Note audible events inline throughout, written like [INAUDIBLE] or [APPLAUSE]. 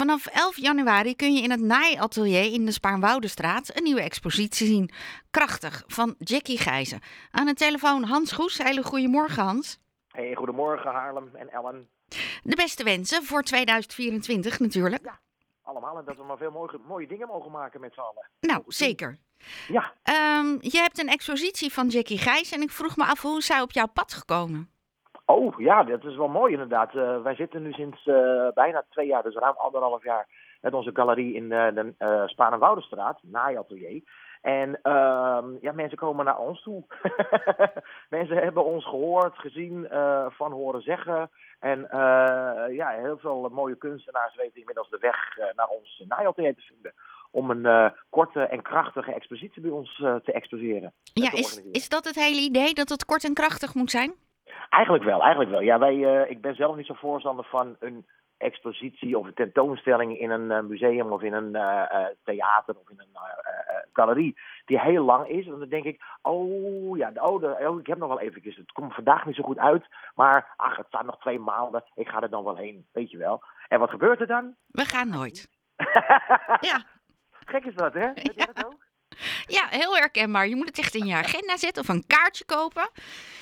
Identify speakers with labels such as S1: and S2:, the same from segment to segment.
S1: Vanaf 11 januari kun je in het naaiatelier in de Spaarnwoudestraat een nieuwe expositie zien. Krachtig, van Jackie Gijzen. Aan de telefoon Hans Goes. Hele goedemorgen Hans.
S2: Hey, goedemorgen Haarlem en Ellen.
S1: De beste wensen voor 2024 natuurlijk.
S2: Ja, allemaal. En dat we maar veel mooie, mooie dingen mogen maken met z'n allen.
S1: Nou, zeker.
S2: Ja,
S1: Ehm, je hebt een expositie van Jackie Gijs en ik vroeg me af hoe is zij op jouw pad gekomen?
S2: Oh ja, dat is wel mooi inderdaad. Eh, wij zitten nu sinds eh, bijna twee jaar, dus ruim anderhalf jaar, met onze galerie in eh, de uh, Spaan- en Woudenstraat, naaiatelier. En ehm, ja, mensen komen naar ons toe. [LAUGHS] mensen hebben ons gehoord, gezien, van horen zeggen. En eh, ja, heel veel mooie kunstenaars weten inmiddels de weg naar ons naaiatelier te vinden. Om een korte en krachtige expositie bij ons te exposeren.
S1: Ja,
S2: te
S1: is, is dat het hele idee dat het kort en krachtig moet zijn?
S2: Eigenlijk wel, eigenlijk wel. Ja, wij, eh, ik ben zelf niet zo voorstander van een expositie of een tentoonstelling in een eh, museum of in een eh, theater of in een galerie die heel lang is. En dan denk ik, oh ja, oh, de, oh, ik heb nog wel eventjes, het komt vandaag niet zo goed uit, maar ach, het staat nog twee maanden, ik ga er dan wel heen, weet je wel. En wat gebeurt er dan?
S1: We gaan nooit. [LAUGHS] Ja,
S2: Gek is dat, hè? Heb
S1: Ja.
S2: dat ook?
S1: ja, heel herkenbaar. Je moet het echt in je agenda zetten of een kaartje kopen.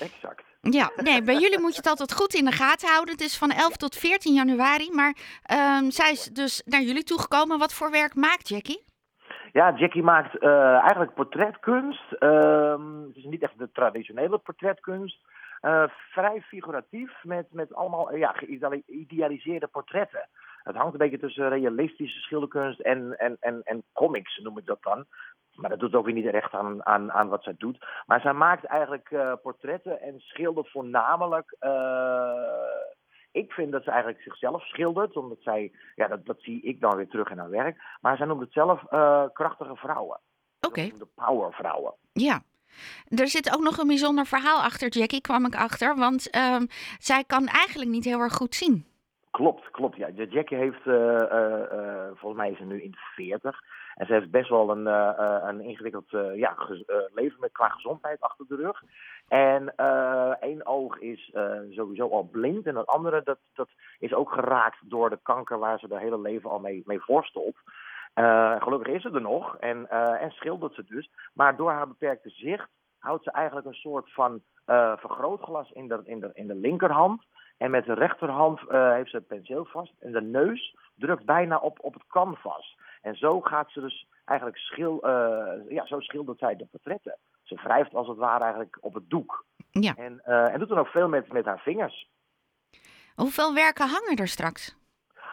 S2: Exact.
S1: Ja, nee, bij jullie moet je het altijd goed in de gaten houden. Het is van 11 tot 14 januari. Maar ehm, zij is dus naar jullie toegekomen. Wat voor werk maakt Jackie?
S2: Ja, Jackie maakt eh, eigenlijk portretkunst. Ehm, het is niet echt de traditionele portretkunst. Eh, vrij figuratief met, met allemaal ja, geïdealiseerde portretten. Het hangt een beetje tussen realistische schilderkunst en, en, en, en comics, noem ik dat dan. Maar dat doet ook weer niet recht aan, aan, aan wat zij doet. Maar zij maakt eigenlijk eh, portretten en schildert voornamelijk. eh, ik vind dat ze eigenlijk zichzelf schildert, omdat zij, ja, dat, dat zie ik dan weer terug in haar werk. Maar zij noemt het zelf eh, krachtige vrouwen.
S1: Oké,
S2: De powervrouwen.
S1: ja. Er zit ook nog een bijzonder verhaal achter Jackie, kwam ik achter. Want ehm, zij kan eigenlijk niet heel erg goed zien.
S2: Klopt, klopt. Ja. Jackie heeft, eh, eh, eh, volgens mij is ze nu in de 40. En ze heeft best wel een, een ingewikkeld ja, leven met, qua gezondheid achter de rug. En één oog is sowieso al blind. En het andere dat, dat is ook geraakt door de kanker waar ze haar hele leven al mee, mee worstelt. Eh, gelukkig is ze er nog en, en schildert ze dus. Maar door haar beperkte zicht houdt ze eigenlijk een soort van eh, vergrootglas in de, in, de, in de linkerhand. En met de rechterhand eh, heeft ze het penseel vast. En de neus drukt bijna op, op het canvas. En zo gaat ze dus eigenlijk schil, eh, ja, zo schildert zij de portretten. Ze wrijft als het ware eigenlijk op het doek.
S1: Ja.
S2: En, en doet dan ook veel met, met haar vingers.
S1: Hoeveel werken hangen er straks?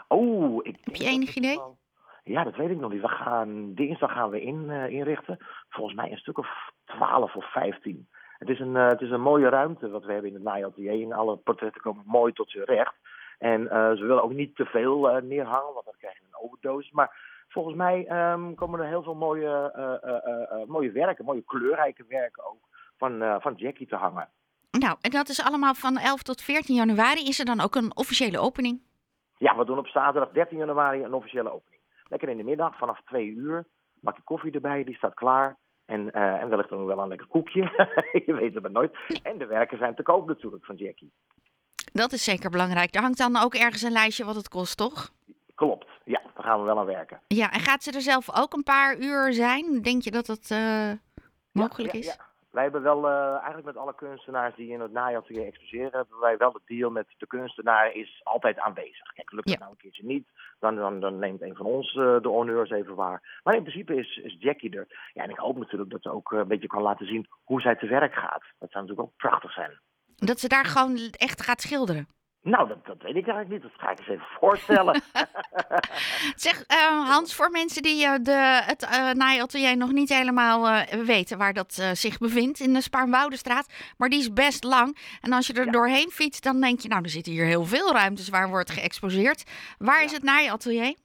S2: Oh, ik
S1: Heb je enig idee?
S2: wel- Ja, dat weet ik nog niet. We gaan, dinsdag gaan we in, inrichten. Volgens mij een stuk of 12 of 15. Het is, een, eh, het is een mooie ruimte wat we hebben in het naaiatelier. En alle portretten komen mooi tot z'n recht. En eh, ze willen ook niet te veel eh, neerhangen, want dan krijg je een overdosis. Maar volgens mij ehm, komen er heel veel mooie, mooie werken, mooie kleurrijke werken ook, van, van Jackie te hangen.
S1: Nou, en dat is allemaal van 11 tot 14 januari. Is er dan ook een officiële opening?
S2: Ja, we doen op zaterdag 13 januari een officiële opening. Lekker in de middag, vanaf twee uur. Bakje koffie erbij, die staat klaar. En, eh, en wellicht dan wel een lekker koekje. [LAUGHS] je weet het maar nooit. En de werken zijn te koop natuurlijk van Jackie.
S1: Dat is zeker belangrijk. Er hangt dan ook ergens een lijstje wat het kost, toch?
S2: Klopt, ja, daar gaan we wel aan werken.
S1: Ja, en gaat ze er zelf ook een paar uur zijn? Denk je dat dat eh, mogelijk
S2: Ja,
S1: is?
S2: ja. Wij hebben wel, eh, eigenlijk met alle kunstenaars die in het naaiatelier exposeren, hebben wij wel de deal met de kunstenaar is altijd aanwezig. Kijk, lukt het
S1: Ja.
S2: nou een keertje niet, dan, dan, dan neemt een van ons eh, de honneurs even waar. Maar in principe is, is Jackie er. Ja, en ik hoop natuurlijk dat ze ook eh, een beetje kan laten zien hoe zij te werk gaat. Dat zou natuurlijk ook prachtig zijn.
S1: Dat ze daar gewoon echt gaat schilderen.
S2: Nou, dat, dat weet ik eigenlijk niet. Dat ga ik eens even voorstellen. [LAUGHS] [LAUGHS]
S1: Zeg, eh, Hans, voor mensen die eh, de, het eh naaiatelier nog niet helemaal weten waar dat zich bevindt in de Spaarnwoudestraat, maar die is best lang. En als je er
S2: Ja.
S1: doorheen fietst, dan denk je, nou, er zitten hier heel veel ruimtes waar wordt geëxposeerd. Waar is het naaiatelier?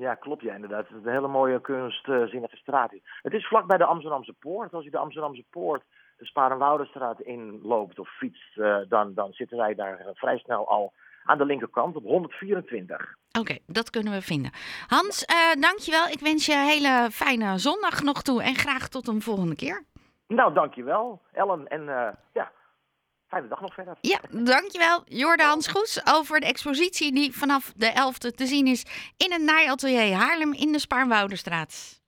S2: Ja, klopt ja, inderdaad. Het is een hele mooie kunstzinnige straat. Het is vlak bij de Amsterdamse Poort. Als je de Amsterdamse Poort de Sparenwoudestraat inloopt of fietst, eh, dan, dan zitten wij daar eh, vrij snel al aan de linkerkant op 124.
S1: Oké, dat kunnen we vinden. Hans, eh dankjewel. Ik wens je een hele fijne zondag nog toe en graag tot een volgende keer.
S2: Nou, dankjewel, Ellen. En ja, fijne dag nog verder.
S1: Ja, dankjewel. Jorde Hans Goes over de expositie die vanaf de 11e te zien is in het naaiatelier Haarlem in de Spaarnwouderstraat.